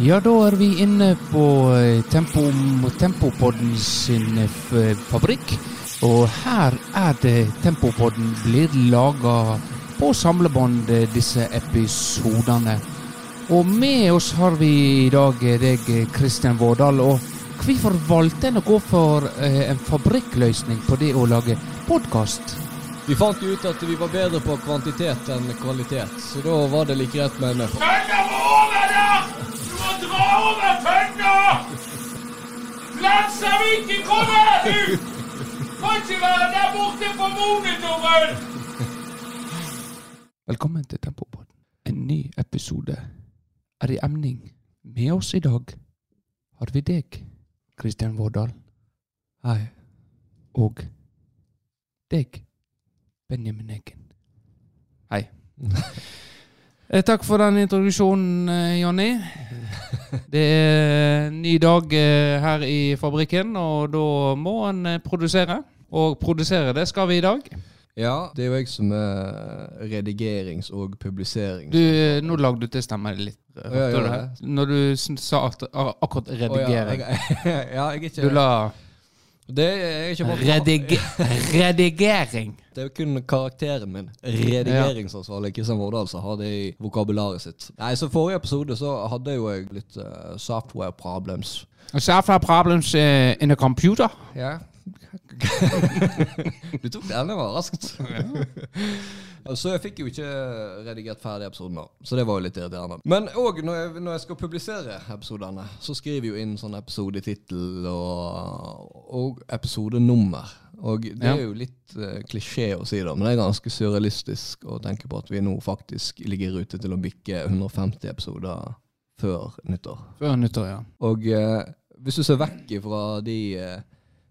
Ja, da er vi inne på eh, Tempo, Tempopodden sin eh, fabrikk. Og her er det Tempopodden blir laga på samlebånd, eh, disse episodene. Og med oss har vi i dag deg, Kristian Vårdal. Og hvorfor valgte en å gå for en fabrikkløsning på det å lage podkast? Vi fant jo ut at vi var bedre på kvantitet enn kvalitet, så da var det like greit med en over tønna! Lansaviken kommer ut! Kan ikke være der borte på monitoren! Velkommen til Tempopodden. En ny episode er i emning. Med oss i dag har vi deg, Kristian Vårdal. Hei. Og deg, Benjamin Eggen. Hei. Eh, Takk for den introduksjonen, eh, Jonny. Det er en ny dag eh, her i fabrikken, og da må en produsere. Og produsere det skal vi i dag. Ja, det er jo jeg som er redigerings- og publiserings... Du, nå lagde du til stemmen litt. Hørte du det? Når du sa akkurat redigering. Ja, jeg er ikke Du la Det er ikke bare Rediger, redigering. Det er jo kun karakteren min, redigeringsansvarlig Kristian Vårdal, som har det i vokabularet sitt. Nei, så Forrige episode så hadde jo jeg litt uh, software problems. Software problems uh, in a computer. Ja. Du tok den, det var raskt. Så jeg fikk jo ikke redigert ferdig episoden, da. Så det var jo litt irriterende. Men òg når, jeg- når jeg skal publisere episodene, så skriver jeg jo inn sånn episodetittel og, og episodenummer. Og det er jo litt uh, klisjé å si det, men det er ganske surrealistisk å tenke på at vi nå faktisk ligger i rute til å bikke 150 episoder før nyttår. Før nyttår, ja. Og uh, hvis du ser vekk fra de eh,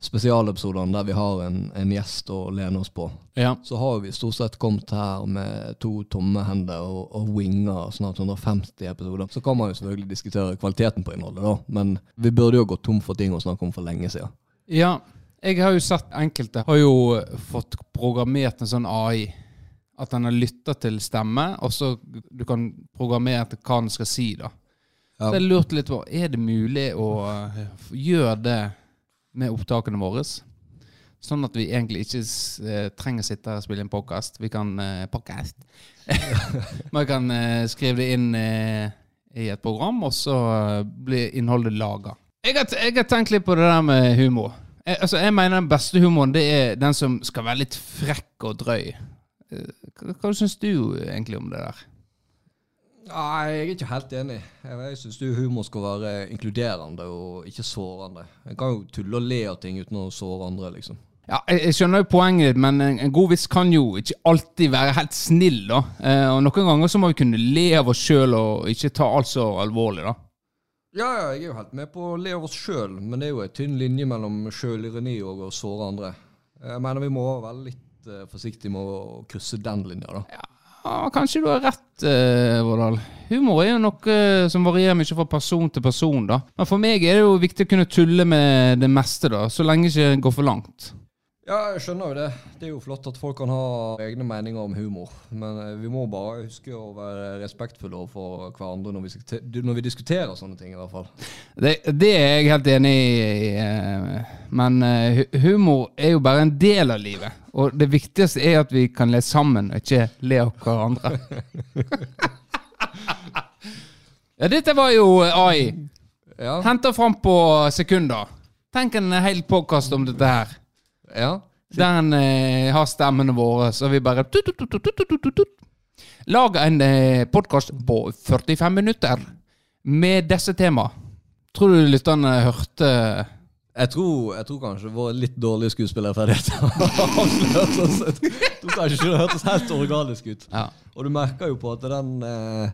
spesialepisodene der vi har en, en gjest å lene oss på, ja. så har vi stort sett kommet her med to tomme hender og, og winger snart 150 episoder. Så kan man jo selvfølgelig diskutere kvaliteten på innholdet, da, men vi burde jo gått tom for ting å snakke om for lenge siden. Ja, jeg har jo sett enkelte har jo fått programmert en sånn AI. At den har lytta til stemme, og så du kan programmere til hva den skal si, da. Ja. Så jeg lurte litt på, er det mulig å eh, gjøre det med opptakene våre? Sånn at vi egentlig ikke eh, trenger å sitte her og spille en podkast. Vi kan uh, podcast. Man kan eh, skrive det inn eh, i et program, og så eh, blir innholdet laga. Jeg, jeg har tenkt litt på det der med humor. Jeg, altså, jeg mener den beste humoren det er den som skal være litt frekk og drøy. Eh, Hva, hva syns du egentlig om det der? Nei, jeg er ikke helt enig. Jeg, syns humor skal være inkluderende og ikke sårende. Jeg kan jo tulle og le av ting uten å såre andre, liksom. Ja, jeg, skjønner jo poenget ditt, men en, en god vits kan jo ikke alltid være helt snill, da. Eh, og noen ganger så må vi kunne le av oss sjøl og ikke ta alt så alvorlig, da. Ja, ja, jeg er jo helt med på å le av oss sjøl, men det er jo en tynn linje mellom sjølironi og å såre andre. Jeg mener vi må være litt eh, forsiktige med å krysse den linja, da. Ja, kanskje du har rett, eh, Vårdal. Humor er jo noe eh, som varierer mye fra person til person, da. Men for meg er det jo viktig å kunne tulle med det meste, da, så lenge det ikke går for langt. Ja, jeg skjønner jo det. Det er jo flott at folk kan ha egne meninger om humor. Men eh, vi må bare huske å være respektfulle overfor hverandre når vi, når vi diskuterer sånne ting, i hvert fall. Det, det er jeg helt enig i, eh, men eh, humor er jo bare en del av livet. Og det viktigste er at vi kan le sammen, og ikke le av hverandre. ja, dette var jo AI. Ja. Henta fram på sekunder. Tenk en hel podkast om dette her. Ja. Den eh, har stemmene våre, så vi bare tut. Lager en eh, podkast på 45 minutter med disse tema. Tror du lytterne hørte Jeg tror, jeg tror kanskje våre litt dårlige skuespillerferdigheter tror kanskje ikke hørtes helt organisk ut. Ja. Og du merker jo på at den, eh,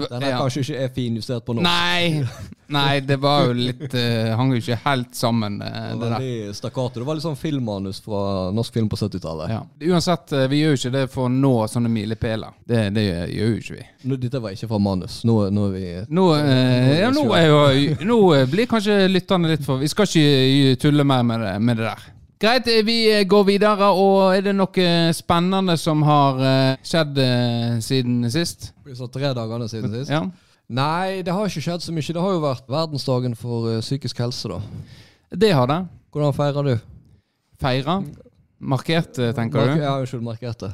var, den er ja. kanskje ikke er finjustert på norsk. Nei, nei, det var jo litt uh, Hang jo ikke helt sammen, Uh, Det det. Det var litt sånn filmmanus fra norsk film på 70-tallet. Ja. Uansett, eh, vi gjør jo ikke det for å nå sånne milepæler. Det, det gjør jo ikke vi. Nå, dette var ikke fra manus. Nå, nå er vi Nå, eh, ja, nå, er jo, nå blir kanskje lytterne litt for Vi skal ikke tulle mer med det, med det der. Greit, eh, vi eh, går videre. Og er det noe spennende som har eh, skjedd eh, siden sist? Vi sa tre dagene siden sist. Ja. Nei, det har ikke skjedd så mye. Det har jo vært verdensdagen for eh, psykisk helse, da. Det har det. Hvordan feirer du? Feira. Markert, eh, tenker Mark du? ja, unnskyld, markerte.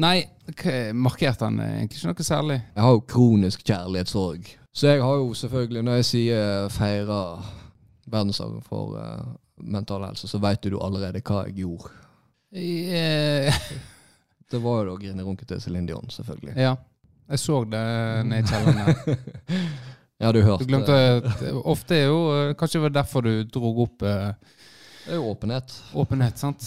Nei, markerte markert han eh, egentlig ikke noe særlig. Jeg har jo kronisk kjærlighetssorg. Så jeg har jo selvfølgelig, når jeg sier feira verdensdagen for eh, mental helse, så veit du allerede hva jeg gjorde. Yeah. Det var jo da grinerunket til Céline Dion, selvfølgelig. ja. Jeg så det nede i kjelleren. Ja, du hørte Du glemte Ofte er jo eh, Kanskje det var derfor du dro opp eh, Det er jo åpenhet. åpenhet, sant?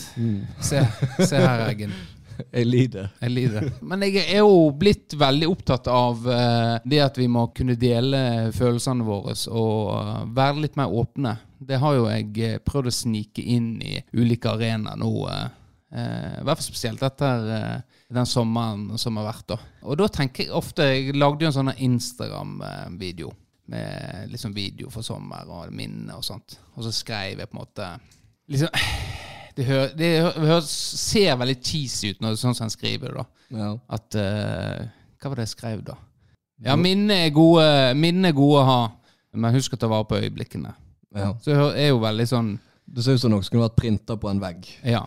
Se, se her, Eggen. Jeg lider. Jeg lider. Men jeg er jo blitt veldig opptatt av eh, det at vi må kunne dele følelsene våre og eh, være litt mer åpne. Det har jo jeg eh, prøvd å snike inn i ulike arenaer nå. I hvert fall spesielt etter den sommeren som har vært. da. Og da tenker jeg ofte Jeg lagde jo en sånn Instagram-video med liksom video for sommer og minner og sånt. Og så skrev jeg på en måte liksom det, hø det hø ser veldig cheesy ut når det er sånn som han skriver det, da. Ja. At uh, Hva var det jeg skrev, da? Ja, minnet er gode, minner er gode å ha, men husk å ta vare på øyeblikkene. ja. Så det er jo veldig sånn Det ser ut som noe som kunne vært printa på en vegg. Ja.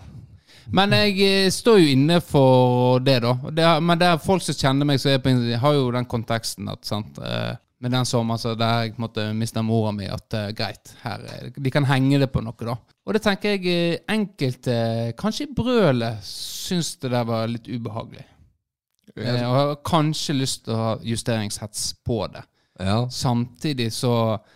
Men jeg eh, står jo inne for det, da. Det, men det er folk som kjenner meg, som på, har jo den konteksten at sant, eh, med den sommeren så der jeg på en måte mista mora mi, at uh, greit, her, er- de kan henge det på noe, da. Og det tenker jeg eh, enkelte, kanskje i brølet, syns det der var litt ubehagelig. Eh, og har kanskje lyst til å ha justeringshets på det. Ja. Samtidig så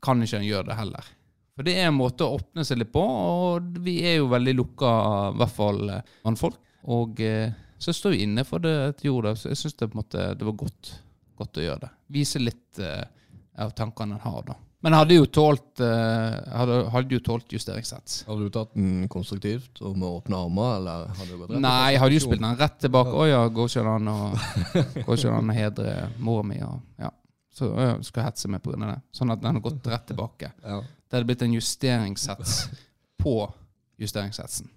kan ikke en gjøre det heller. For det er en måte å åpne seg litt på, og vi er jo veldig lukka, i hvert fall eh, mannfolk. Og eh, så står vi inne for det til jorda, så jeg syns det, på en måte, det var godt, godt å gjøre det. Vise litt uh, av tankene en har, da. Men hadde jo tålt, eh, hadde, hadde jo tålt justeringssats. Hadde du tatt den konstruktivt og med åpne armer, eller hadde du gått rett Nei, jeg hadde jo spilt den rett tilbake. Å ja, går ikke an å å hedre mora mi? Og, ja. Så ø, skal jeg hetse meg av det. Sånn at den har gått rett tilbake. Ja. Det hadde blitt en justeringssats på justeringssatsen.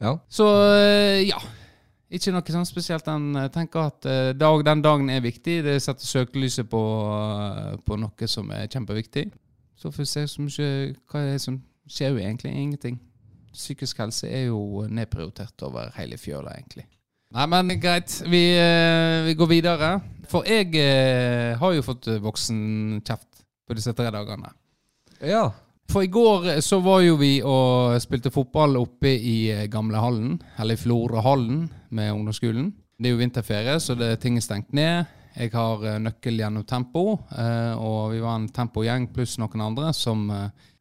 ja. Så ø, ja. Ikke noe sånn spesielt. Den jeg tenker at dag, den dagen er viktig. Det setter søkelyset på, ø, på noe som er kjempeviktig. Så får vi se mye Hva er som skjer jo egentlig? Ingenting. Psykisk helse er jo nedprioritert over hele fjøla, egentlig. Nei, men greit. Vi, eh, vi går videre. For jeg eh, har jo fått voksenkjeft på disse tre dagene. ja. For i går eh, så var jo vi og spilte fotball oppe i eh, gamlehallen, eller i Florahallen med ungdomsskolen. Det er jo vinterferie, så det, ting er stengt ned. Jeg har eh, nøkkel gjennom Tempo, og vi var en Tempo-gjeng pluss noen andre som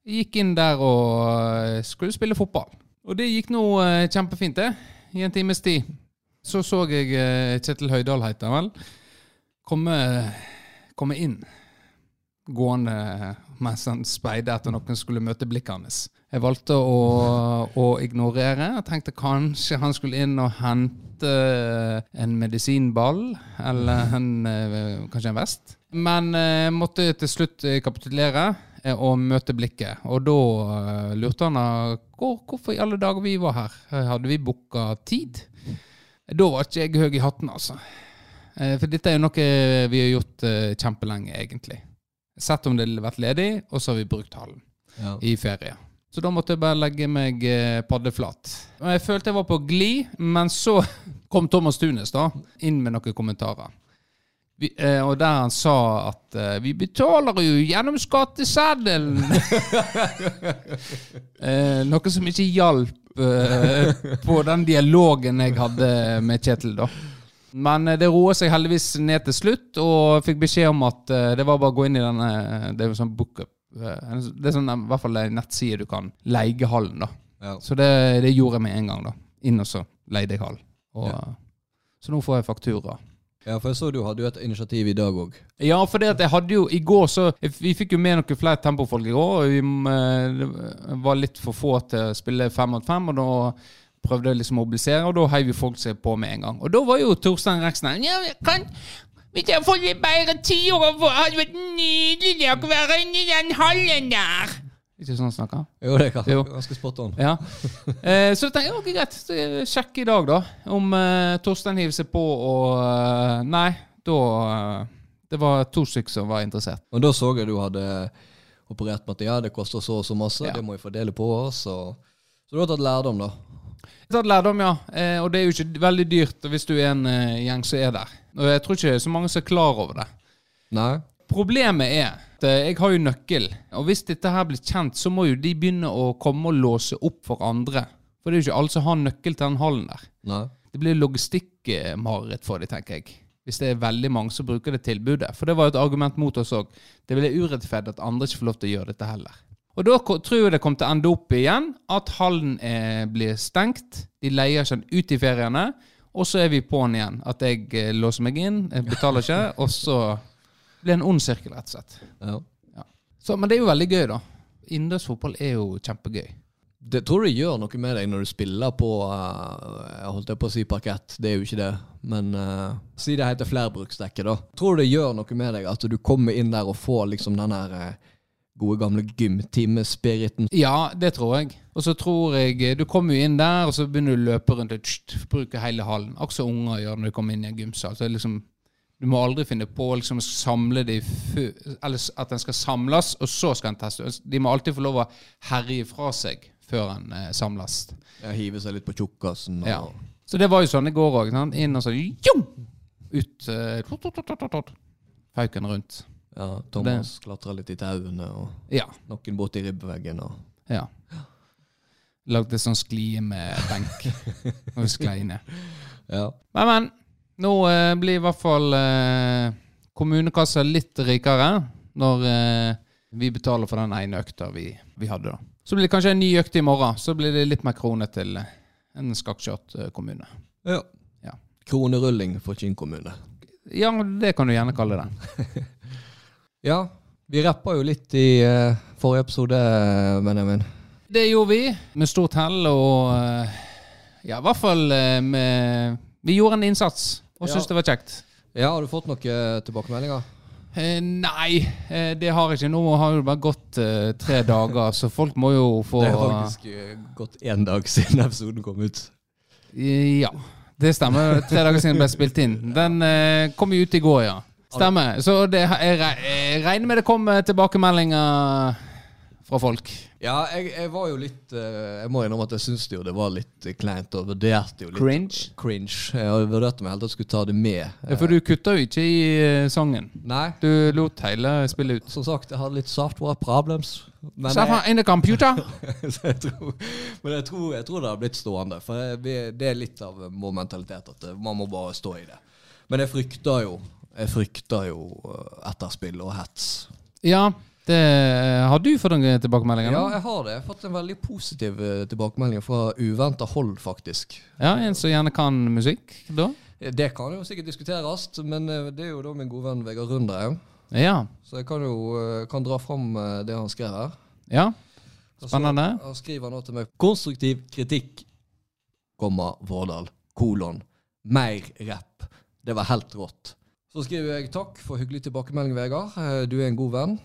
gikk inn der og skulle spille fotball. Og det gikk nå kjempefint, det. I en times tid. Så så jeg Kjetil Høydahl, heter han vel, komme, komme inn gående mens han speidet etter noen skulle møte blikket hans. Jeg valgte å, å ignorere. Jeg tenkte kanskje han skulle inn og hente en medisinball, eller en, eh, kanskje en vest. Men jeg måtte til slutt eh, kapitulere eh, og møte blikket. Og da eh, lurte han av hvor, hvorfor i alle dager vi var her. Eh, Hadde vi booka tid? Da var ikke jeg høy i hatten, altså. Eh, For dette er jo noe vi har gjort eh, kjempelenge, egentlig. Sett om det hadde vært ledig, og så har vi brukt hallen ja. i ferie. Så da måtte jeg bare legge meg eh, paddeflat. Jeg følte jeg var på glid, men så kom Thomas Tunes da, inn med noen kommentarer. Vi, eh, og der han sa at eh, vi betaler jo gjennom skatteseddelen. eh, noe som ikke hjalp på den dialogen jeg hadde med Kjetil, da. Men eh, det roet seg heldigvis ned til slutt, og fikk beskjed om at eh, det var bare å gå inn i denne Det er jo sånn bookup. eh, Det er sånn, i hvert fall en nettside du kan leie hallen, da. Ja. Så det, det gjorde jeg med en gang, da. Inn og så leide jeg hallen. Ja. Så nå får jeg faktura. ja, for jeg så du hadde jo et initiativ i dag òg. Ja, for det at jeg hadde jo I går så Vi fikk jo med noen flere tempofolk i går, og vi eh, det var litt for få til å spille fem mot fem, og da prøvde liksom å mobilisere, og da heiv folk seg på med en gang. Og da var jo Torstein Reksten Ja, kan Hvis jeg får litt bedre hadde det vært nydelig å være inne i den hallen der. Ikke sånn han? Jo, det kan Jo. ganske spot on. Ja. Eh, så jeg tenkte jeg, ok, greit, så jeg i dag, da. Om eh, Torstein hiver seg på og eh, Nei, da, eh, Det var to stykker som var interessert. Og da så jeg du hadde operert med at ja, det koster så og så masse, Ja. det må vi fordele på oss. Og... Så du har tatt lærdom, da? Tatt lærdom, ja. Eh, og det er jo ikke veldig dyrt hvis du er en eh, gjeng som er der. Og jeg tror ikke det er så mange som er klar over det. Nei? Problemet er at eh, jeg har jo nøkkel, og hvis dette her blir kjent, så må jo de begynne å komme og låse opp for andre. For det er jo ikke alle som har nøkkel til den hallen der. Nei? Det blir logistikkmareritt for dem, tenker jeg. Hvis det er veldig mange som bruker det tilbudet. For det var jo et argument mot oss òg. Det blir urettferdig at andre ikke får lov til å gjøre dette heller. Og da tror jeg det kommer til å ende opp igjen at hallen er, blir stengt. De leier den ut i feriene. Og så er vi på'n igjen. At jeg eh, låser meg inn, jeg betaler ikke, og så blir det en ond sirkel, rett og slett. Ja. Så, men det er jo veldig gøy, da. Innendørs fotball er jo kjempegøy. Det tror du gjør noe med deg når du spiller på eh, Jeg holdt på å si parkett, det er jo ikke det. Men uh, si det heter flerbruksdekke, da. Tror du det gjør noe med deg at du kommer inn der og får liksom den her eh, gode gamle gymtimespiriten? Ja, det tror jeg. Og så tror jeg eh, Du kommer jo inn der, og så begynner du å løpe rundt og bruke hele hallen. Akkurat som unger gjør når de kommer inn i en gymsal. Så liksom, du må aldri finne på liksom samle de fø- Eller at den skal samles, og så skal den testes. De må alltid få lov å herje fra seg før den eh, samles. Ja, hive seg litt på tjukkasen og Ja. Så det var jo sånn i går òg. Inn og så jung! Ut eh, tot, tot, tot, tot, tot. Fauken rundt. Ja, Thomas klatra litt i tauene, og Ja. noen borti ribbeveggen. Og... ja. Lagde sånn sklie med benk. Og sklei ned. Ja. Men, men. Nå eh, blir i hvert fall eh, kommunekassa litt rikere når eh, vi betaler for den ene økta vi, vi hadde. da. Så blir det kanskje en ny økt i morgen. Så blir det litt mer kroner til en skakkjørt eh, kommune. ja. Ja. Kronerulling for Kinn kommune. Ja, det kan du gjerne kalle det. Ja, vi rappa jo litt i uh, forrige episode, Benjamin. Det gjorde vi med stort hell, og uh, ja, i hvert fall uh, med Vi gjorde en innsats og Ja. syntes det var kjekt. Ja, Har du fått noen eh, tilbakemeldinger? Eh, nei, eh, det har jeg ikke. Nå har det bare gått eh, tre dager, så folk må jo få Det har faktisk eh, gått én dag siden episoden kom ut. Eh, Ja, det stemmer. Tre dager siden den ble spilt inn. Den eh, kom jo ut i går, ja. Stemmer. Så det, jeg, jeg regner med det kommer tilbakemeldinger fra folk. Ja, jeg, jeg var jo litt eh, Jeg må innrømme at jeg syns jo det var litt eh, kleint, og vurderte jo litt Cringe. Cringe. Jeg vurderte meg helt til å skulle ta det med. Ja, For du kutta jo ikke i eh, sangen. Nei, Du lot hele spillet ut. som sagt, jeg hadde litt software problems. Men Someone jeg, in the computer. så jeg tror, men jeg tror, jeg tror det har blitt stående. For jeg, det er litt av vår mentalitet at eh, man må bare stå i det. Men jeg frykter jo Jeg frykter jo eh, etterspill og hets. Ja, det har du fått noen tilbakemeldinger? Ja, jeg har det. Jeg har fått en veldig positiv eh, tilbakemelding fra uventa hold, faktisk. ja, En som gjerne kan musikk, da? Det kan jo sikkert diskuteres, men eh, det er jo da min gode venn Vegard Rundre. Ja. Så jeg kan jo eh, kan dra fram eh, det han skrev her. ja. Og så- Spennende. Han skriver nå til meg Konstruktiv kritikk, komma Vårdal, kolon. Mer rapp. Det var helt rått. Så skriver jeg takk for hyggelig tilbakemelding, Vegard. Eh, Du er en god venn.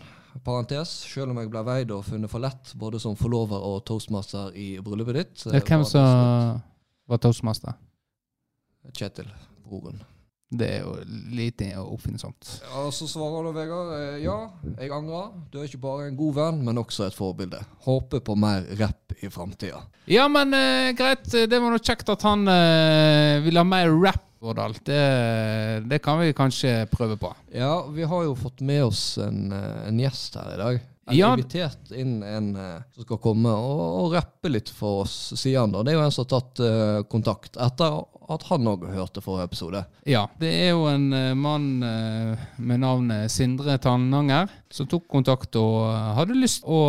Parentes. Selv om jeg ble veid og funnet for lett både som forlover og toastmaster i bryllupet ditt. Ja, hvem som var toastmaster? Kjetil, broren. Det er jo lite oppfinnsomt. Ja, Så svarer du, Vegard eh, ja, jeg angrer. Du er ikke bare en god venn, men også et forbilde. Håper på mer rapp i framtida. Ja, men uh, greit. Det var nå kjekt at han uh, ville ha mer rap, Vårdal. Det, det kan vi kanskje prøve på. Ja, vi har jo fått med oss en, eh, en gjest her i dag. Jeg Ja. har invitert inn en eh, som skal komme og, og rappe litt for oss, sier han da. Det er jo en som har tatt uh, kontakt etter at han òg hørte forrige episode. Ja, det er jo en uh, mann uh, med navnet Sindre Tannanger som tok kontakt og hadde lyst å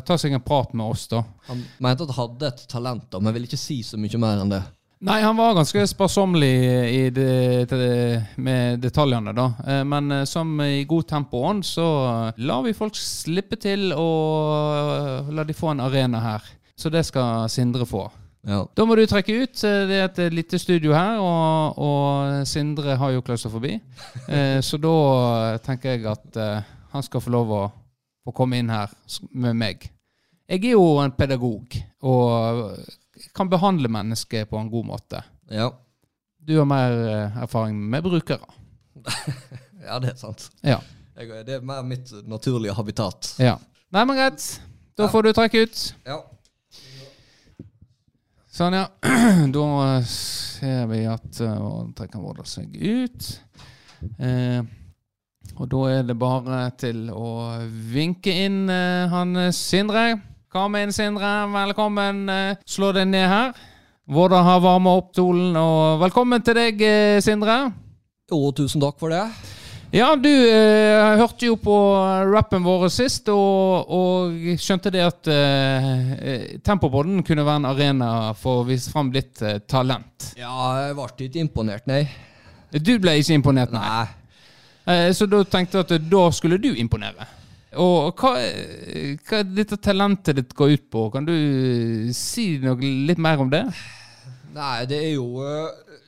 ta seg en prat med oss, da. Han mente at han hadde et talent, da, men ville ikke si så mye mer enn det. Nei, han var ganske sparsommelig i det, det, med detaljene, da. Eh, Men eh, som i god tempoånd så lar vi folk slippe til og eh, la de få en arena her. Så det skal Sindre få. Ja. Da må du trekke ut. Det er et lite studio her, og, og Sindre har jo klaustrofobi. Så da tenker jeg at han skal få lov å å komme inn her med meg. Jeg er jo en pedagog og kan behandle mennesker på en god måte. ja. Du har mer eh, erfaring med brukere. Ja, det er sant. Ja. Jeg, det er mer mitt naturlige habitat. ja. Nei, men greit. Da Ja. får du trekke ut. Ja. Sånn, ja. Da eh, ser vi at uh, trekker Vårdal seg ut. Eh, og da er det bare til å vinke inn eh, han eh, Sindre. Kom inn, Sindre. Velkommen. Eh, slå deg ned her. Hvordan har varma opp stolen, og velkommen til deg, eh, Sindre. Jo, tusen takk for det. Ja, du eh, hørte jo på rappen vår sist, og, og skjønte det at eh, eh, Tempopodden kunne være en arena for å vise fram litt eh, talent. Ja, jeg ble ikke imponert, nei. Du ble ikke imponert, nei. Nei. Eh, så da tenkte jeg at da skulle du imponere. Og hva, eh, hva dette talentet ditt går ut på? Kan du eh, si noe litt mer om det? Nei, det er jo eh,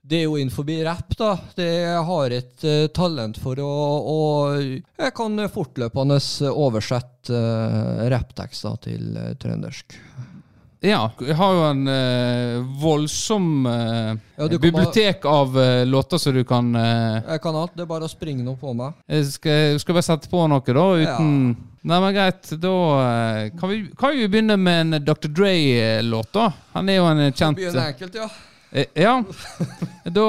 Det er jo innenfor rapp, da. Det, har et eh, talent for å, å Jeg kan fortløpende oversette uh, rapptekster til eh, trøndersk. Ja, jeg har jo en uh, voldsom uh, Ja, bibliotek av uh, låter som du kan Jeg kan alt. Det er bare å springe noe på meg. Skal, skal bare sette på noe, da, uten Nei, men greit. Da kan vi, kan vi begynne med en Dr. Dre-låt, da. Han er jo en kjent Begynne enkelt, ja. Ja. Da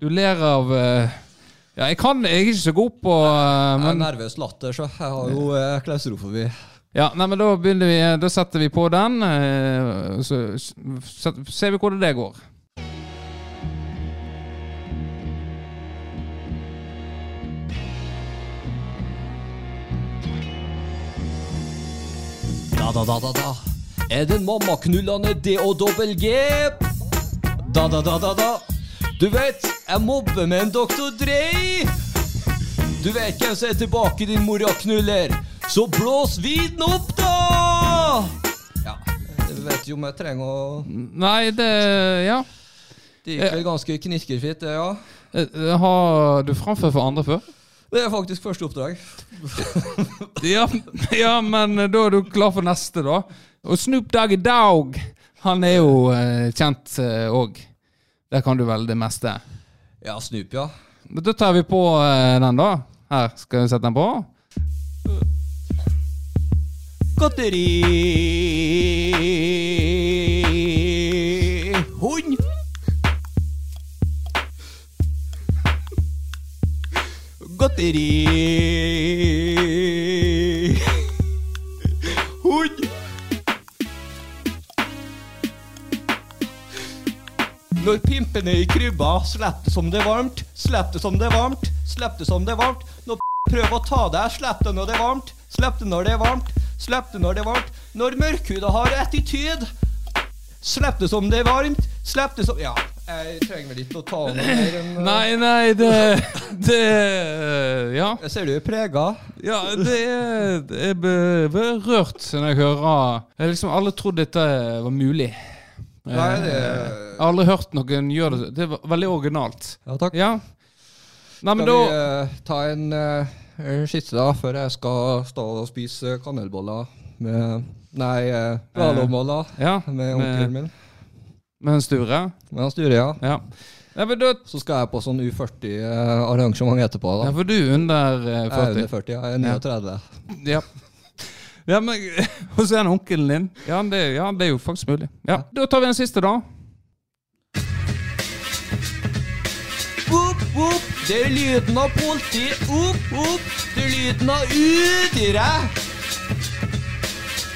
Du ler av Ja, jeg kan Jeg er ikke så god på Jeg er nervøs latter, så jeg har jo klaustrofobi. Ja, nei, men da begynner vi Da setter vi på den. eh, så ser vi hvordan det går. Da, da, da, da, da. Er den mammaknullende D og dobbel G? Da, da, da, da, da. Du vet, jeg mobber med en doktor Dre. Du vet hvem som er tilbake, din moraknuller. Så blås viden opp, da! Ja, jeg vet jo om jeg trenger å Nei, det Ja. Det gikk vel ganske knirkefritt, det, ja. Eh, Har du framført for andre før? Det er faktisk første oppdrag. Ja, ja, men da er du klar for neste, da. Og Snoop Doggy Dogg, han er jo eh, kjent òg. Der kan du vel det meste. Ja, Snoop, ja. Da tar vi på eh, den, da. Her, skal vi sette den på? Godteri Hund. Godteri Hund. Når pimpen er i krybba, det som det er varmt. Det som det er varmt. Det som det er varmt. Når prøver å ta deg, det når det er varmt. Det når det er varmt. Slipp det når det er varmt. Når mørkhuda har attityd, slipp det som det er varmt. Slipp det som Ja, jeg trenger vel ikke å ta noe mer enn uh, Nei, nei, det Det Ja. Jeg ser du er prega. Ja, det er, det er rørt berørt når jeg hører Jeg liksom alle trodd dette var mulig. Nei, det Jeg har aldri hørt noen gjøre det. Det er veldig originalt. Ja, takk. Ja. Nei, men Skal da vi uh, ta en uh, skisse da, før jeg skal stå og spise kanelboller med Nei, uh, Valomboller Ja, med onkelen min. med en Sture. Med han Sture, ja. Ja. ja, da Så skal jeg på sånn U40-arrangement etterpå. ja, For du er under 40? Jeg er under 40? ja. jeg er 39. Ja. ja, men Og så er han onkelen din. Ja det, ja, det er jo faktisk mulig. Ja, Da tar vi den siste, da. Det er lyden av politi. Opp, opp, det er lyden av udyret.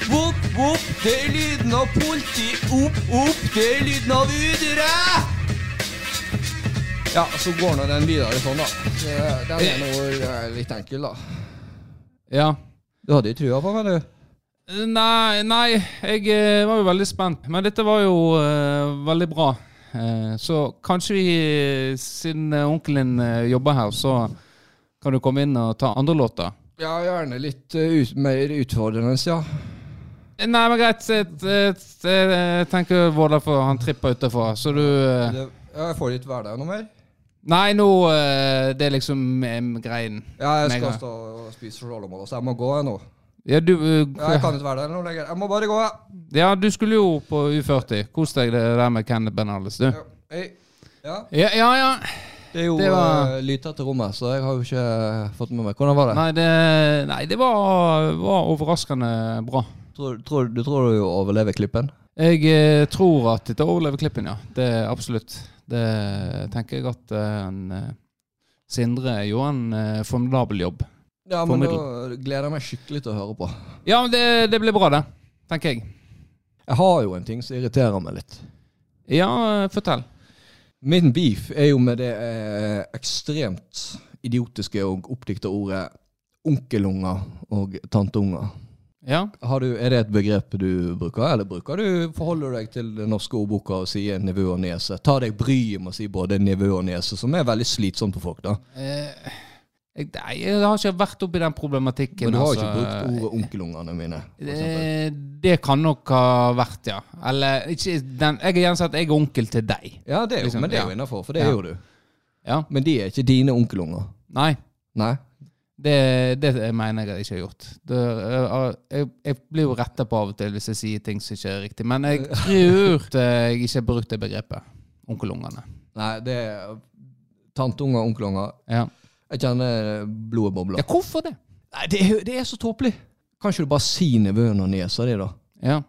Opp, opp, det er lyden av politi. Opp, opp, det er lyden av udyret. Ja, så går nå den videre sånn, da. Den er nå litt enkel, da. Ja. Du hadde jo trua på meg, du. Nei, nei, jeg eh, var jo veldig spent. Men dette var jo uh, veldig bra. Eh, så kanskje vi, siden eh, onkelen eh, jobber her, så kan du komme inn og ta andre låter. Ja, gjerne litt ut, mer utfordrende, ja. Nei, men greit. Jeg, tenker Vårdal for han tripper utafor, så du ja jeg får ikke være der noe mer. Nei, nå Det er liksom greien. Ja, jeg skal stå og spise sjålemål, så jeg må gå jeg nå. Ja, du uh, Ja, jeg kan ikke være der noe lenger. Jeg må bare gå. Ja, du skulle jo på U40. Kos deg det der med Kenneth Benales, du. Ja. Hey. Ja. Ja, ja. ja. Det er jo Det var- eh, lydtett rommet, så jeg har jo ikke fått med meg. Hvordan var det? Nei, det, nei, det var, var overraskende bra. Tror, tror, du tror du overlever klippen? Jeg eh, tror at dette overlever klippen, ja. Det er Absolutt. Det tenker jeg at eh, en, eh, Sindre gjorde en eh, formidabel jobb. Ja, men da gleder jeg meg skikkelig til å høre på. Ja, men det, det blir bra, det. Tenker jeg. Jeg har jo en ting som irriterer meg litt. Ja, fortell. Min beef er jo med det eh, ekstremt idiotiske og oppdikta ordet onkelunger og tanteunger. Ja. Har du, er det et begrep du bruker, eller bruker du forholder du deg til den norske ordboka og sier nivå og niese? Ta deg bryet med å si både nivå og niese, som er veldig slitsomt for folk, da. Eh, jeg, jeg har ikke vært oppi den problematikken. Men du har altså. ikke brukt ordet onkelungene mine. Det. Eh, det kan nok ha vært, ja. Eller ikke den, Jeg har gjerne sagt jeg er onkel til deg. ja, det er jo, liksom, men det er jo innafor, for det Ja. er jo du. Ja. Men de er ikke dine onkelunger. Nei. Nei. Det, det mener jeg at jeg ikke har gjort. Det, jeg, jeg, blir jo retta på av og til hvis jeg sier ting som ikke er riktig. Men jeg tror jeg ikke har brukt det begrepet. Onkelungene. Nei, det er tanteunger og onkelunger. Ja. Jeg kjenner blodet bobler. ja, hvorfor det? Nei, det er, det er så tåpelig. Kan ikke du bare si nevøen og niesa di, da? Ja.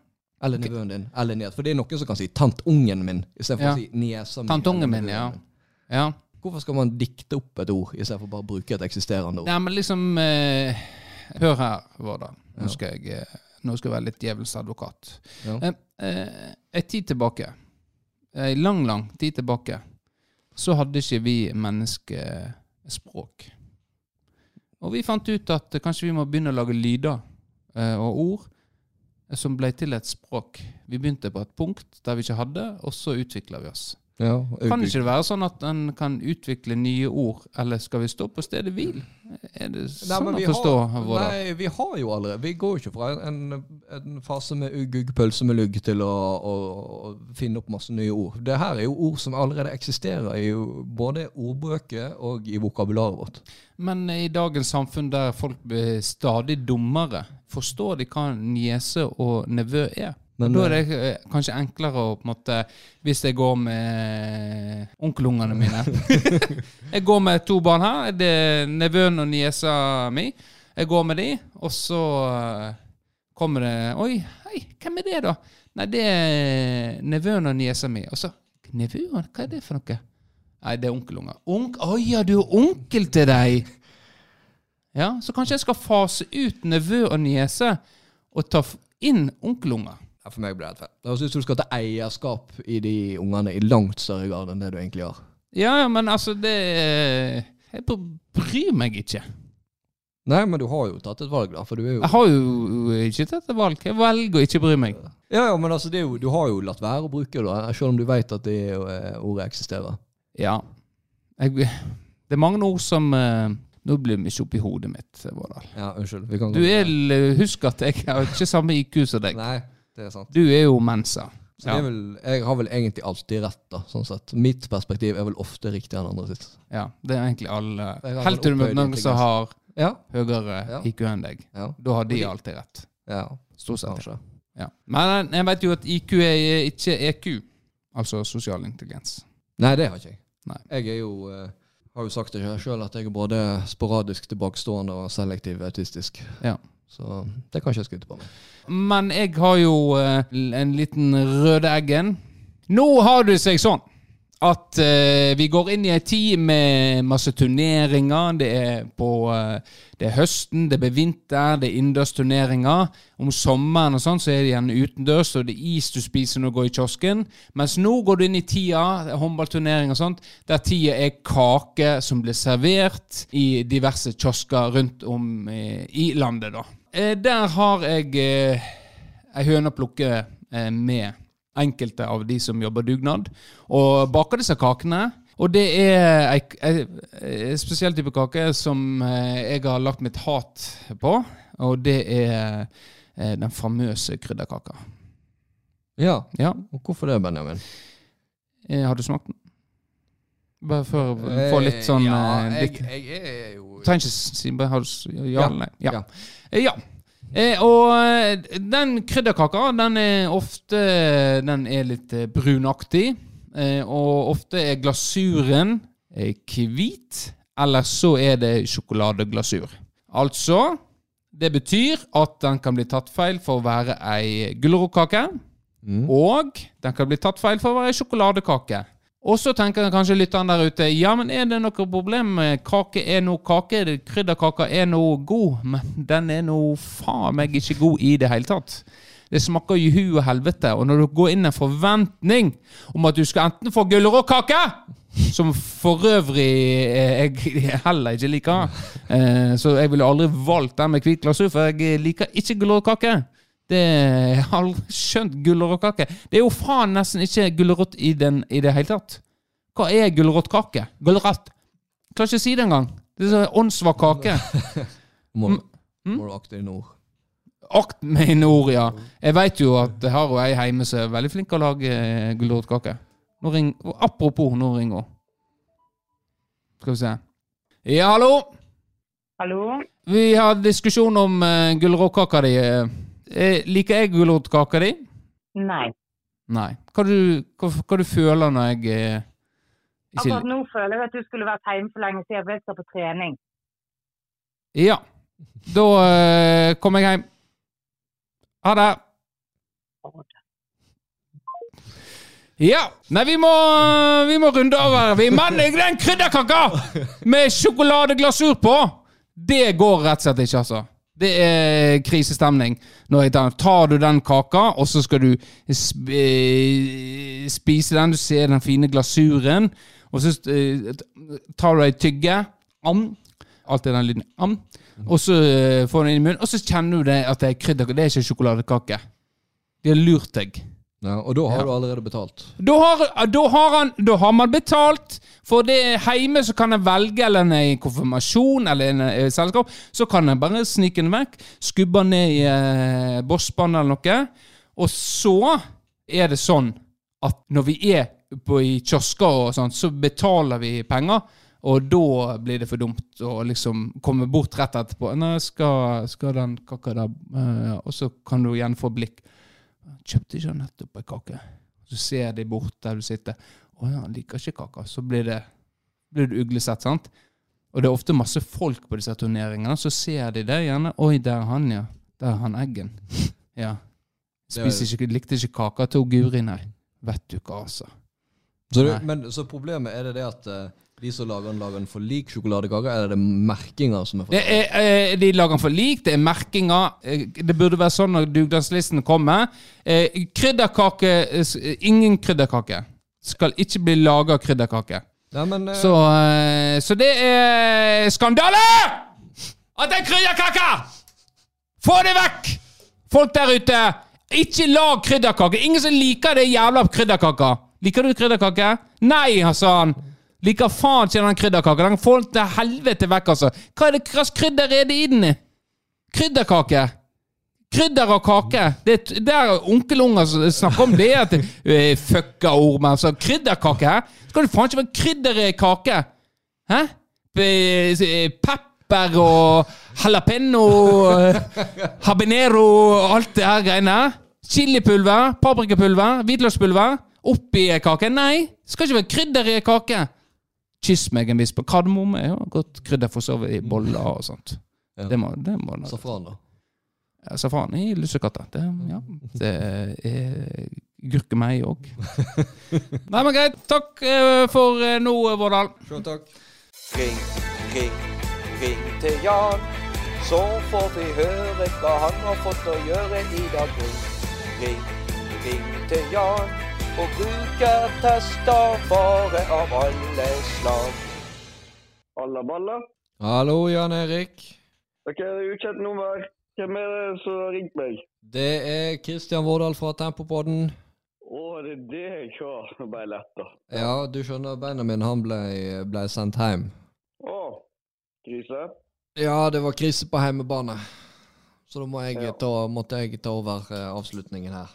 Eller nevøen din. Eller nies. For det er noen som kan si 'tantungen min' istedenfor Ja. å si 'niesa mi'. Tantungen eller min, nevøen ja. min. ja. Hvorfor skal man dikte opp et ord istedenfor bare å bruke et eksisterende ord? Nei, men liksom eh, Hør her, Vårdal. Nå skal jeg eh, Nå skal jeg være litt djevelens advokat. Ja. Eh, eh, en tid tilbake, en lang, lang tid tilbake, så hadde ikke vi mennesker språk. Og vi fant ut at kanskje vi må begynne å lage lyder eh, og ord eh, som ble til et språk. Vi begynte på et punkt der vi ikke hadde, og så utvikla vi oss. Ja, Kan ikke det være sånn at en kan utvikle nye ord, eller skal vi stå på stedet hvil? Er det sånn nei, å forstå? har? Nei, vi har jo allerede Vi går jo ikke fra en, en fase med ugg, pølse med lugg til å, å, å finne opp masse nye ord. Det her er jo ord som allerede eksisterer i både ordbøker og i vokabularet vårt. Men i dagens samfunn der folk blir stadig dummere, forstår de hva niese og nevø er? Men, da er det eh, kanskje enklere å på en måte Hvis jeg går med onkelungene mine Jeg går med to barn her. Det er nevøen og niesa mi. Jeg går med de, og så eh, kommer det Oi, hei, hvem er det, da? Nei, det er nevøen og niesa mi. Og så Nevøen? Hva er det for noe? Nei, det er onkelunger. Onk Å ja, du er onkel til deg! Ja, så kanskje jeg skal fase ut nevø og niese og ta inn onkelunger. Ja, for meg blir det feil. Det høres ut som du skal ta eierskap i de ungene i langt større grad enn det du egentlig har. Ja, men altså, det Jeg br- bryr meg ikke. Nei, men du har jo tatt et valg, da. For du er jo Jeg har jo ikke tatt et valg. Jeg velger å ikke bry meg. Ja, ja, men altså, det jo, du har jo latt være å bruke det, selv om du vet at det eh, ordet eksisterer. Ja. Jeg, det er mange ord som eh, Nå blir det mye oppi hodet mitt, Vårdal. Ja, unnskyld. Vi kan Du er Husk at jeg har ikke samme IQ som deg. Nei, det er sant. Du er jo mensa. Så det er vel, jeg har vel egentlig alltid rett, da, sånn sett. Mitt perspektiv er vel ofte riktig enn andre sitt. Ja, det er egentlig alle Helt til du møter noen som har Ja, høyere Ja. IQ enn deg. ja, Da har de alltid rett. ja, Stort sett. kanskje. Ja. Men jeg vet jo at IQ er ikke EQ, altså sosial intelligens. Nei, det har ikke jeg. Nei. Jeg er jo eh, har jo sagt det sjøl at jeg er både sporadisk tilbakestående og selektiv autistisk. Ja. Så det kan ikke jeg skryte på meg. Men jeg har jo eh, en liten røde eggen. Nå har det seg sånn at eh, vi går inn i ei tid med masse turneringer. Det er på eh, Det er høsten, det blir vinter, det er innendørsturneringer. Om sommeren og sånn så er det gjerne utendørs, og det er is du spiser når du går i kiosken. Mens nå går du inn i tida, håndballturnering og sånt, der tida er kake som blir servert i diverse kiosker rundt om i landet, da. Eh, der har jeg eh, ei høne å plukke eh, med enkelte av de som jobber dugnad, og baker disse kakene. Og det er ei spesiell type kake som eh, jeg har lagt mitt hat på, og det er den famøse krydderkaka. Ja, Ja, og hvorfor det, Benjamin? eh, har du smakt den? Bare for å få litt sånn Ja, eh, jeg, jeg er jo Trenger ikke si bare har du ja Ja. eller nei. Ja. Ja. Eh, ja. Eh, og eh, den krydderkaka, den er ofte Den er litt eh, brunaktig. Eh, og ofte er glasuren eh, hvit, eller så er det sjokoladeglasur. Altså, det betyr at den kan bli tatt feil for å være ei gulrotkake, og den kan bli tatt feil for å være ei sjokoladekake. Og så tenker kanskje lytteren der ute Ja, men er det noe problem med kake er noe kake? Krydderkaka er noe god, men den er noe faen meg ikke god i det hele tatt. Det smaker jo hu og helvete, og når du går inn en forventning om at du skal enten få gulrotkake, som for øvrig eh, jeg heller ikke liker, eh, så jeg ville aldri valgt den med hvit glasur, for jeg liker ikke gulrotkake. Det Jeg har aldri skjønt gulrotkake. Det er jo faen nesten ikke gulrot i, den- i det hele tatt. Hva er gulrotkake? Gulrot. Klarer ikke å si det engang. Det er så åndssvak kake. Må, Mm. må du akte i ord. Akt mine ord, ja. Jeg veit jo at jeg har ei hjemme som er veldig flink til å lage eh, gulrotkake. Apropos, nå ringer hun. Skal vi se. Ja, hallo! Hallo? Vi har diskusjon om uh, gulrotkaka di. Eh, liker jeg gulrotkaka di? Nei. Nei. Hva du, hva, hva du føler når jeg eh, ikke Akkurat nå føler jeg at du skulle vært hjemme for lenge siden, for jeg skal på trening. Ja. Da eh, kommer jeg hjem. Ha det. Ja. Nei, vi må, vi må runde av Vi Men den krydderkaka med sjokoladeglasur på! Det går rett og slett ikke, altså. Det er krisestemning. Når jeg tar, tar du den kaka, og så skal du eh, spise den. Du ser den fine glasuren. Og så eh, tar du ei tygge. Am. Alltid den lyden. Am. Og så eh, får du den inn i munnen, og så kjenner du det at det er krydderkake. Det er ikke sjokoladekake. De har lurt deg. Ja, og da har Ja. du allerede betalt. Da har, da, har han, da har man betalt. For det er hjemme så kan jeg velge, eller en i konfirmasjon eller en i selskap, så kan jeg bare snike den vekk, skubbe den ned i eh, bosspannet eller noe. Og så er det sånn at når vi er på, i kiosker og sånn, så betaler vi penger. Og da blir det for dumt å liksom komme bort rett etterpå. Nei, skal, skal den kakka der eh, Og så kan du igjen få blikk. Kjøpte ikke han nettopp ei kake? Så ser de bort der du sitter. Å ja, han liker ikke kaka. Så blir det, blir du uglesett, sant? Og det er ofte masse folk på disse turneringene. Så ser de det gjerne. Oi, der er han, ja. Der er han Eggen. Ja. Spiser ikke, likte ikke kaka til Guri, nei. Vet du hva, altså. Så, du, men, så problemet er det det at eh, de som lager den, lager den for lik sjokoladekake, eller er det merkinger som er for Det er, eh, de lager den for lik, det er merkinger. Eh, det burde være sånn når dugnadslisten kommer. Eh, krydderkake Ingen krydderkake. Skal ikke bli laga krydderkake. Ja, men Så, så det er skandale! At det er krydderkake! Få det vekk! Folk der ute, ikke lag krydderkake. Ingen som liker det jævla krydderkaka. Liker du krydderkake? Nei, sa han. Liker faen ikke den krydderkaka. Den får den til helvete vekk, altså. Hva er det slags krydder er det i den? Krydderkake. Krydder og kake. Det er onkelunger som snakker om det, at uh, fucka ord, men altså krydderkake, hæ? Skal du faen ikke være krydder i kake? Hæ? Eh, Pepper og jalapeño, eh, habanero og alt det her greiene. Chilipulver, paprikapulver, hvitløkspulver. Oppi kake. Nei, skal ikke være krydder i kake. Kyss meg en viss på kardemomme. Ja, godt krydder for så vidt i boller og sånt. Ja. Det må, det må safran, da. ja, Safran i lussekatter. Det, ja, det er gurkemeie òg. Nei, men greit. Takk eh, for eh, nå, Vårdal. Sjøl takk. Ring, ring, ring til Jan. Så får vi høre hva han har fått å gjøre i dag. Ring, ring, ring til Jan. Og brukertester bare av alle slag. Alla balla. Hallo, Jan Erik. Ok, ukjent nummer. Hvem er det som har ringt meg? Det er Kristian Vårdal fra Tempopodden. Å, det er det jeg ja. Nå ble jeg letta. Ja, du skjønner, Benjamin han ble, ble sendt hjem. Å, krise? Ja, det var krise på hjemmebane. Så da må jeg Ja. ta, måtte jeg ta over eh, avslutningen her.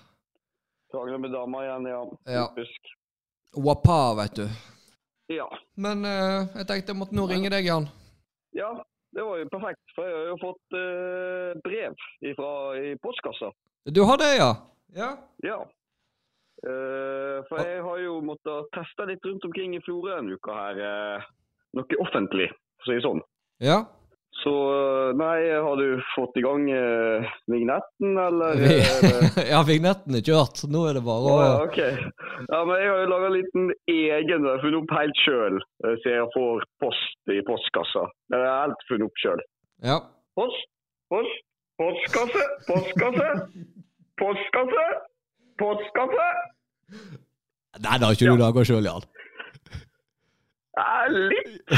Krangler med dama igjen, ja. Ja. Typisk. Wapa, vet du. Ja. Men uh, jeg tenkte jeg måtte nå ringe deg, Jan. ja, det var jo perfekt, for jeg har jo fått uh, brev ifra, i postkassa. Du har det, ja? Ja. Ja. Uh, for jeg har jo måttet teste litt rundt omkring i Florø en uke her. eh, noe offentlig, for å si det sånn. Ja. Så eh, nei, har du fått i gang eh, vignetten, eller? er det- ja, vignetten er kjørt. Nå er det bare Å, ja, ok. Ja, men jeg har jo laga en liten egen, jeg har funnet opp helt sjøl, så jeg får post i postkassa. Det er helt funnet opp sjøl. Ja. Post, post, postkasse, postkasse, postkasse, postkasse. Nei, det har ikke du laga sjøl, Jan. Ja, litt.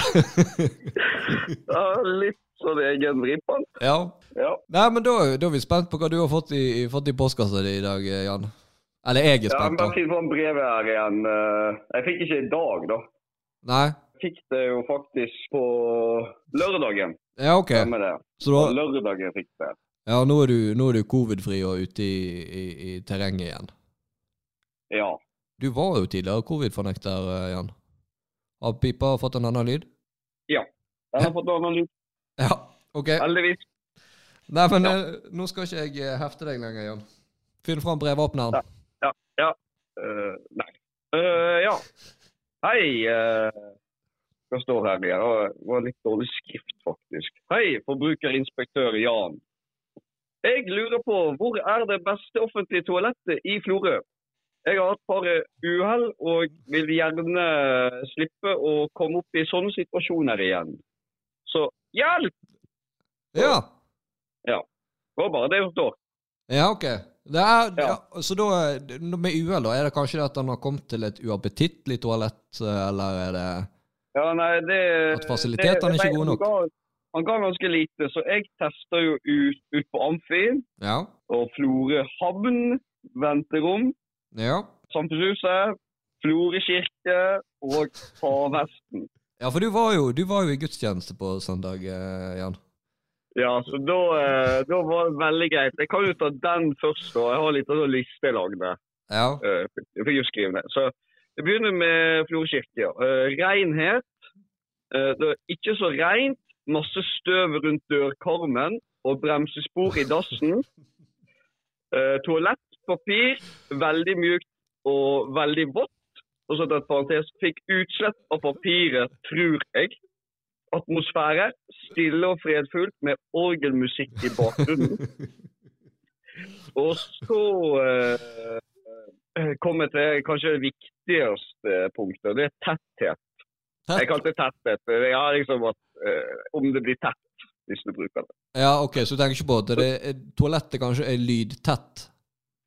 Ja, litt sånn egen vrippan. Ja. Ja. Nei, men da, da er vi spent på hva du har fått i, fått i postkassa di i dag, eh, Jan. Eller jeg er Ja, spent, men bare finn fram brevet her igjen. Eh, Jeg fikk ikke i dag, da. Nei? Jeg fikk det jo faktisk på lørdagen. Ja, OK. Det. Så På da lørdagen fikk det. Ja, nå er du, nå er du covid-fri og ute i, i, i terrenget igjen. Ja. Du var jo tidligere covid-fornekter, eh, Jan. Har pipa fått en annen lyd? Ja, Jeg har fått en annen lyd. Ja, OK. Heldigvis. Nei, men ja. nå skal ikke jeg eh, hefte deg lenger, Jan. Finn fram brevåpneren. Eh, nei. Uh, ja. Hei. Uh, hva står her igjen? Det var litt dårlig skrift, faktisk. Hei, forbrukerinspektør Jan. Jeg lurer på hvor er det beste offentlige toalettet i Florø? Jeg har hatt et par uhell og vil gjerne slippe å komme opp i sånne situasjoner igjen. Så hjelp! Ja. ja. Det var bare det som står. Ja, OK. Det er, ja. Ja. så da, med uhell, da, er det kanskje det at han har kommet til et uappetittlig toalett, eller er det Ja, nei, det At fasilitetene er ikke gode nok? Han ga, han ga ganske lite, så jeg testa jo ut, ut på Amfi Ja. og Florø havn, venterom, Ja. Samfunnshuset, Florø kirke og Havhesten. Ja, for du var jo, du var jo i gudstjeneste på søndag, eh, Jan. Ja, så da, eh, da var det veldig greit. Jeg kan jo ta den først, da. Jeg har litt sånn liste jeg lagde. Ja. Jeg fikk jo skrive ned. Så jeg begynner med Florø kirke. Ja. Eh, renhet. Det er ikke så rent. Masse støv rundt dørkarmen og bremsespor i dassen. Toalettpapir. Veldig mjukt og veldig vått. Og så et parentes. Fikk utslett av papiret, tror jeg. Atmosfære. Stille og fredfullt med orgelmusikk i bakgrunnen. Og så eh, kommer jeg til kanskje det viktigste punktet. Det er tetthet. Jeg kalte det tetthet. Jeg har liksom at eh, om det blir tett hvis du bruker det. Ja, ok, så du tenker ikke på at det er, toalettet kanskje er lydtett?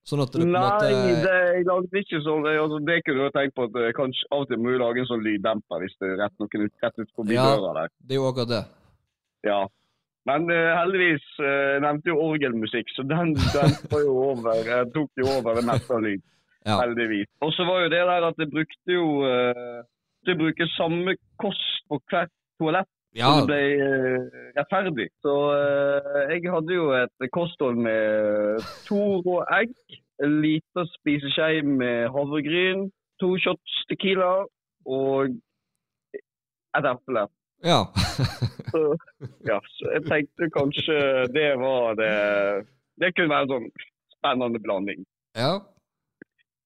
Sånn at det på en Nei, det, jeg lagde ikke sånn. Jeg, altså, det kunne du tenkt på at eh, kanskje av og til må du lage en sånn lyddemper hvis det er rett noen ut, rett ut forbi Ja. døra der. Det er jo akkurat det. Ja. Men uh, heldigvis uh, jeg nevnte jo orgelmusikk, så den, den jo over, eh, tok jo over det meste av lyd. Ja. Heldigvis. Og så var jo det der at jeg brukte jo uh, Det bruker samme kost på hvert toalett, Ja, så det ble eh, rettferdig. Så eh, jeg hadde jo et kosthold med to rå egg, en liten spiseskje med havregryn, to shots tequila og et eple. ja. Så, ja, så jeg tenkte kanskje det var det Det kunne være en sånn spennende blanding. ja.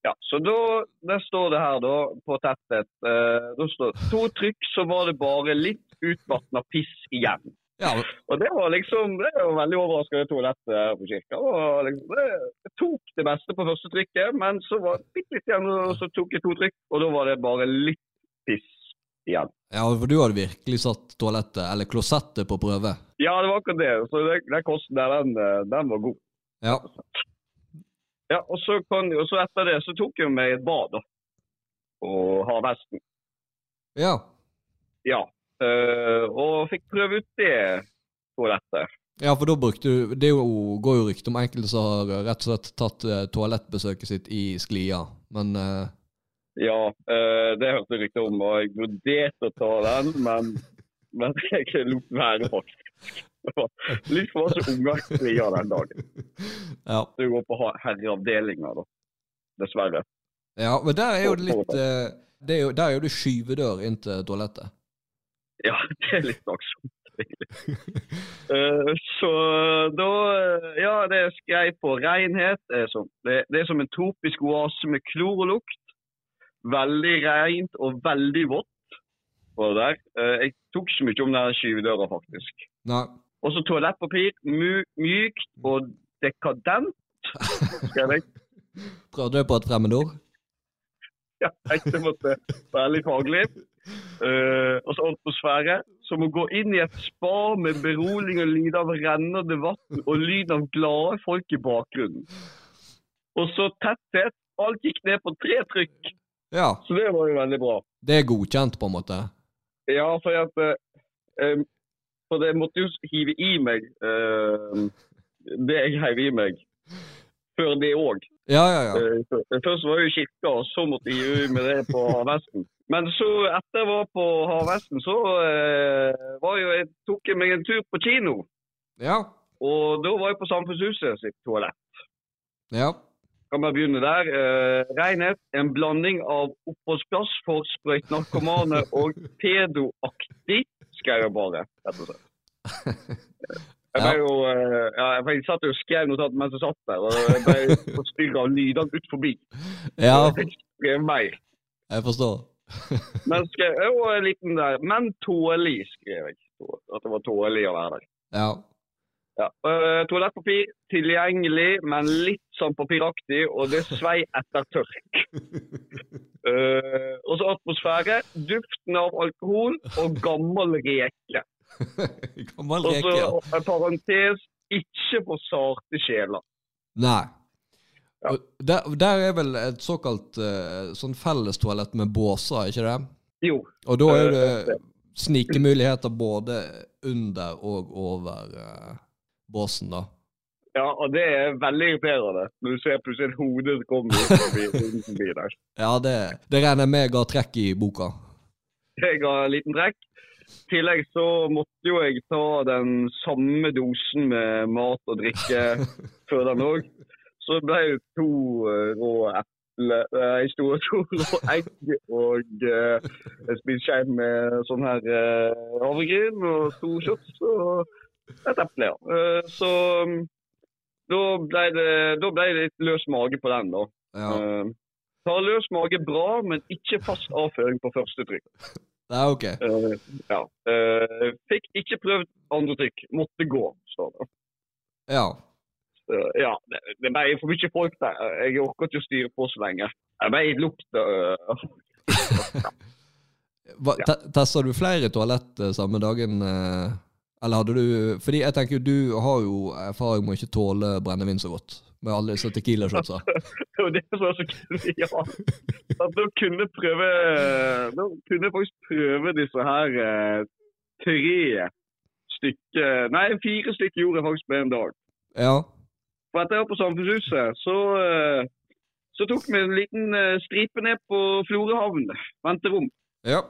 Ja, så da der står det her, da, på tettet eh, Da står to trykk, så var det bare litt utvatna piss igjen. ja. Og det var liksom Det var veldig overraskende toalettet her på kirka. Og liksom, det, tok det beste på første trykket, men så var det bitte litt igjen, og så tok jeg to trykk, og da var det bare litt piss igjen. Ja, for du hadde virkelig satt toalettet, eller klosettet, på prøve. Ja, det var akkurat det. Så det, den kosten der, den, eh, den var god. Ja. Ja, og så, kan, og så etter det så tok jeg meg et bad, da. Og havhesten. Ja. Ja. Eh, og fikk prøve ut det toalettet. Ja, for da brukte du Det jo, går jo rykte om enkelte som har rett og slett tatt eh, toalettbesøket sitt i sklia, men uh... Ja, uh, det hørte jeg rykte om, og jeg vurderte å ta den, men, men jeg lot være, faktisk. Litt for masse unger i sklia den dagen. Ja. Det går på herreavdelinga, da. Dessverre. ja men der er jo det litt uh, det er jo, Der er jo det skyvedør inn til toalettet. Ja, det er litt aksomt, egentlig. Eh, så da eh, Ja, det er skrei på renhet er som, det, det er som en tropisk oase med klorlukt. Veldig rent og veldig vått. det der. Uh, Jeg tok ikke mye om den skyvedøra, faktisk. Nei. Og så toalettpapir. My, mykt og dekadent, skrev jeg. Prøvde du på et fremmedord? Ja, jeg det måtte være litt faglig. Og så atmosfære. Som å gå inn i et spa med beroligende lyd av rennende vann og lyd av glade folk i bakgrunnen. Og så tetthet. Alt gikk ned på tre trykk, Ja. så det var jo veldig bra. Det er godkjent, på en måte. Ja, for at eh, For det måtte jo hive i meg uh, det jeg heiv i meg, før det òg. Ja, ja, ja. Eh, Først var det jo kirka, og så måtte jeg gjøre med det på havhesten. Men så, etter jeg var på Havvesten, så eh, var jo jeg, tok jeg meg en tur på kino. Ja. Og da var jeg på Samfunnshuset sitt toalett. Ja. Kan vi begynne der. Eh, renhet, en blanding av oppholdsplass for sprøytenarkomane og pedoaktig, skrev jeg bare, rett og slett. Jeg ble jo, eh, ja, jeg satt og skrev notat mens jeg satt der, og jeg ble forstyrra av lydene ut forbi. Ja, Jeg mer. jeg forstår. Men skrev jeg var en liten der, men tålig, skrev jeg. At det var tålig å være der. Ja. Ja. Uh, toalettpapir tilgjengelig, men litt sånn papiraktig, og det svei etter tørk. Uh, og så atmosfære, duften av alkohol og gammel reke. Gammel Og så reke, ja. en parentes, ikke for sarte sjeler. Nei. Ja. Der, der er vel et såkalt eh, sånn fellestoalett med båser, ikke det? Jo, Og da er Eh, det snikemuligheter både under og over eh, båsen, da. ja, og det er veldig irriterende når du ser plutselig et hode som kommer forbi, forbi der. Ja, det, det regner jeg med ga trekk i boka. Jeg ga en liten trekk. I tillegg så måtte jo jeg ta den samme dosen med mat og drikke før den òg. Så ble det to eh, rå eple, eh, store to rå egg og uh, en spiseskje med sånn her uh, havregryn og to shots og et eple, ja. Eh, så mm, da ble, det, da ble det litt løs mage på den, da. Ja. Eh, ta løs mage bra, men ikke fast avføring på første trykk. Er ok. Uh, ja. Uh, fikk ikke prøvd andre trykk. Måtte gå, står det. Ja. Uh, ja, det, det ble for mye folk der. Jeg orker ikke å styre på så lenge. Jeg ble litt lukt uh, Hva, ja. Testa du flere toalett eh, samme dagen? eh, eller hadde du Fordi jeg tenker du har jo erfaring med å ikke tåle brennevin så godt. Med alle disse Tequila-shotsa. Det var det som var så kult. Ja. At de kunne prøve De kunne faktisk prøve disse her eh, tre stykker Nei, fire stykker gjorde jeg faktisk på en dag. Ja. For etter jeg var på Samfunnshuset, så, eh, så tok vi en liten eh, stripe ned på Florehavn. Venterom. Ja.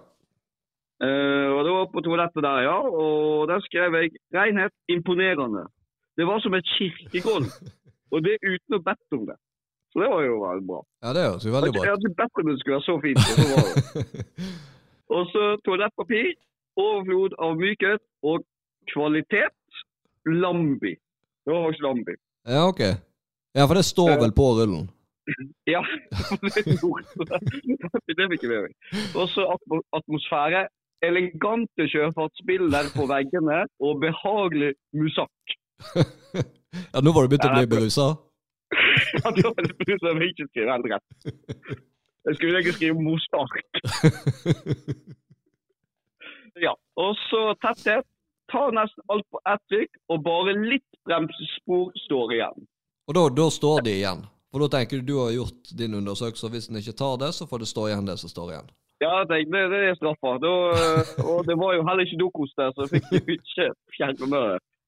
Uh, og det var på toalettet der, ja. Og der skrev jeg 'renhet imponerende'. Det var som et kirkegulv. Og det uten å bedt om det. Så det var jo veldig bra. Ja, det høres jo veldig bra. Jeg hadde bedt om det skulle være så fint. Og så, var det. og så toalettpapir, overflod av mykhet og kvalitet. Lambi. Det var faktisk Lambi. Ja, ok. Ja, for det står vel på rullen. Ja, det er gjort. det fikk vi med. Og så atmosfære. Elegante sjøfartsbilder på veggene og behagelig musikk. Ja, nå var du begynt å bli berusa? Ja, nå var det som jeg ikke skrev helt rett. Jeg skulle egentlig skrive Mozart. Ja. Og så tetthet. Ta nesten alt på ett trykk, og bare litt bremsespor står igjen. Og da, da står de igjen. For da tenker du du har gjort din undersøkelse, og hvis den ikke tar det, så får det stå igjen det som står igjen. Ja, det, det er straffa. Og det var jo heller ikke dokos der, så jeg fikk ikke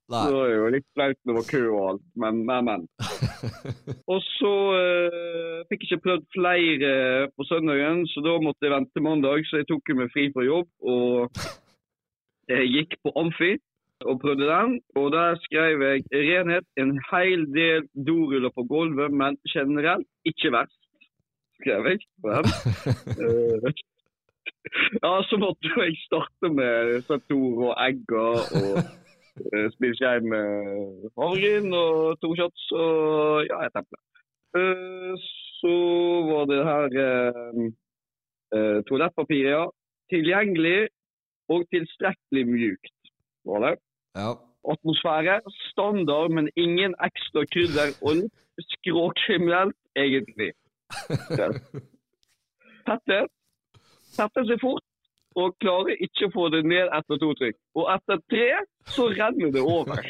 fjerne Så Nei. Det jo litt flaut når det var kø og alt, men, nei, men. Og så uh, fikk jeg ikke prøvd flere på søndagen, så da måtte jeg vente mandag. Så jeg tok meg fri fra jobb og jeg gikk på Amfi og prøvde den. Og der skrev jeg renhet, en hel del doruller på gulvet, men generelt ikke verst. Skrev jeg på den. Eh, ja, så måtte jeg starte med sånn tor og egger og Uh, Spist med havregryn og to shots og ja, et eple. Eh, så var det her uh, uh, toalettpapir, ja. Tilgjengelig og tilstrekkelig mjukt, var det. Ja. Atmosfære standard, men ingen ekstra krydder og litt skråkriminelt, egentlig. Tetthet. Tette seg fort og klarer ikke å få det ned etter to trykk. Og etter tre så renner det over.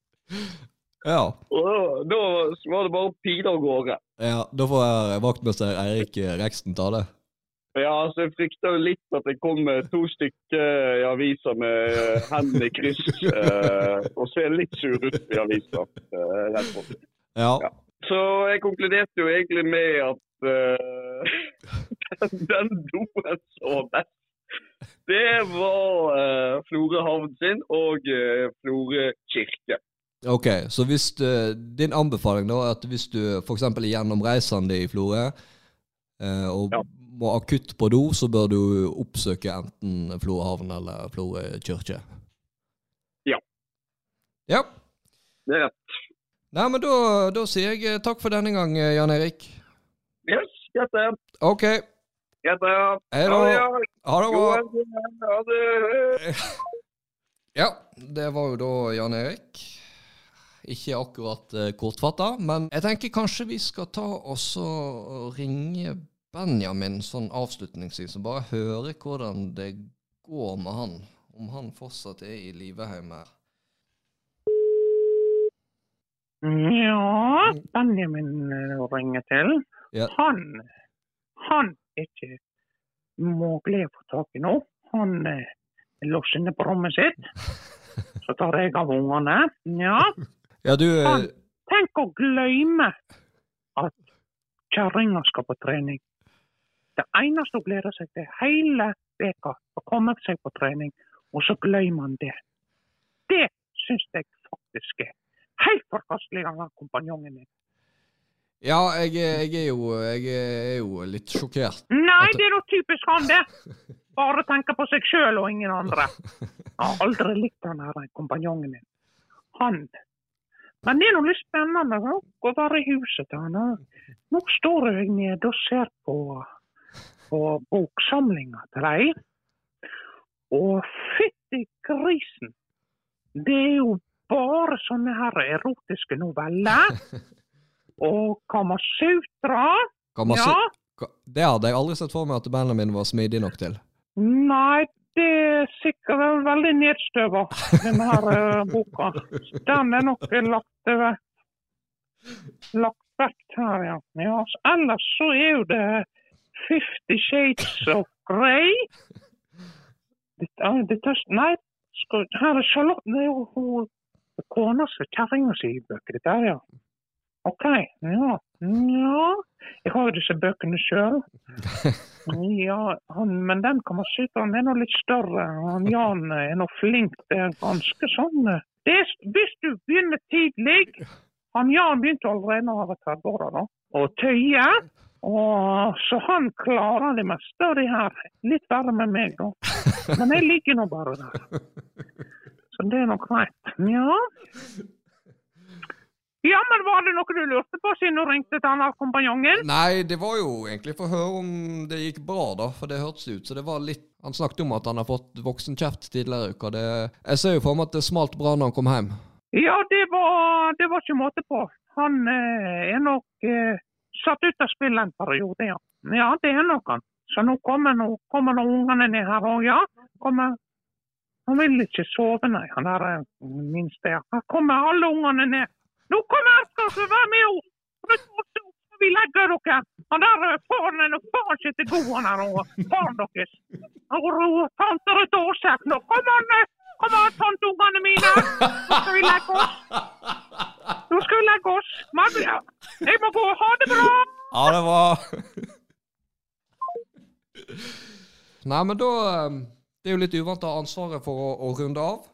ja. Og da, da var det bare å pile av gårde. Ja, Da får vaktmester Eirik Reksten ta det. Ja, altså jeg frykter jo litt at det kommer to stykker i aviser med eh, hendene i kryss eh, og ser litt sur ut i avisa. Eh. Ja. Ja. Så jeg konkluderte jo egentlig med at uh, den, doen så best, det var uh, Florø havn sin og uh, Florø kirke. Ok, så hvis du, din anbefaling da er at hvis du f.eks. er gjennomreisende i Florø uh, og Ja. må akutt på do, så bør du oppsøke enten Florø havn eller Florø kirke? Ja. Ja. Det er rett. Nei, men da, da sier jeg takk for denne gang, Jan Erik. Yes, greit det. Ok, Hei da. Ja, Ha det ja. bra. Ha det. Ja, det var jo da Jan Erik. Ikke akkurat eh, kortfatta, men jeg tenker kanskje vi skal ta og så ringe Benjamin sånn avslutningsvis, og bare høre hvordan det går med han. Om han fortsatt er i live hjemme. Ja, Benjamin eh, ringer til. Ja. Han han ikke mulig å få tak i nå. Han eh, er inne på rommet sitt. Så tar jeg av ungene. Ja, Ja, du eh, Han. tenk å glemme at kjerringa skal på trening. Det eneste hun gleder seg til hele veka, å komme seg på trening, og så glemmer han det. Det syns jeg faktisk er helt forkastelig av kompanjongen din. Ja, jeg, jeg, er jo, jeg er jo litt sjokkert. Nei, det er jo typisk han, det. Bare tenke på seg sjøl og ingen andre. Jeg har aldri likt han her kompanjongen min. Han. Men det er nå litt spennende å være i huset til han. Nå står jeg nede og ser på, på boksamlinga til deg. Og fytti grisen! Det er jo bare sånne her erotiske noveller. Og Kamasutra. Kamasu Ja. det hadde jeg aldri sett for meg at Benjamin var smidig nok til. Nei, det er sikkert veldig nedstøva, denne her eh, boka. Den er nok lagt uh, lagt vekk her, ja. ja. Ellers så er jo det Fifty Shades of Grey. Dette, dette, nei, skal, her er Charlotte Det er jo kona si, kjerringa si bøker, dette her, ja. OK. Ja. ja. Jeg har jo disse bøkene sjøl. Ja, han, men den kan man si han er nå litt større. Han Jan er nå flink. Det er ganske sånn eh, det er, Hvis du begynner tidlig Han Jan begynte allerede da han var 30 år da, å tøye. Og, så han klarer det meste av det her. Litt verre med meg, da. Men jeg ligger nå bare der. Så det er nå greit. Ja. Ja, men var det noe du lurte på siden du ringte til han kompanjongen? Nei, det var jo egentlig for å høre om det gikk bra, da. For det hørtes ut så det var litt Han snakket om at han har fått voksenkjeft tidligere i uka. Det, jeg ser jo for meg at det smalt bra når han kom hjem. Ja, det var, det var ikke måte på. Han eh, er nok eh, satt ut av spill en periode, ja. Ja, det er nok han. Så nå kommer nå kommer nå ungene ned her òg, ja. Kommer Han vil ikke sove, nei. Han er minst minste. Her kommer alle ungene ned. Nå kommer skal dere være med oss! Nå Vi legger dere. Han der eh, faren er nok faen ikke til god, han her og faren deres. Og og tante Ruth Årseth, nå kommer han, kom kommer han, tanteungene mine. Nå skal vi legge oss. Nå skal vi legge oss. Men, jeg må gå. Ha det bra! Ja, det var Nei, men da eh, Det er jo litt uvant å ha ansvaret for å, å runde av.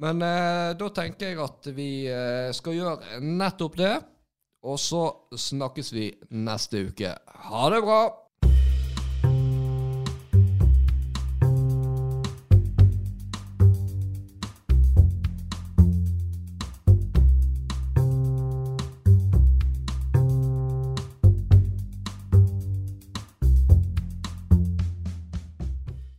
Men eh, da tenker jeg at vi eh, skal gjøre nettopp det. Og så snakkes vi neste uke. Ha det bra!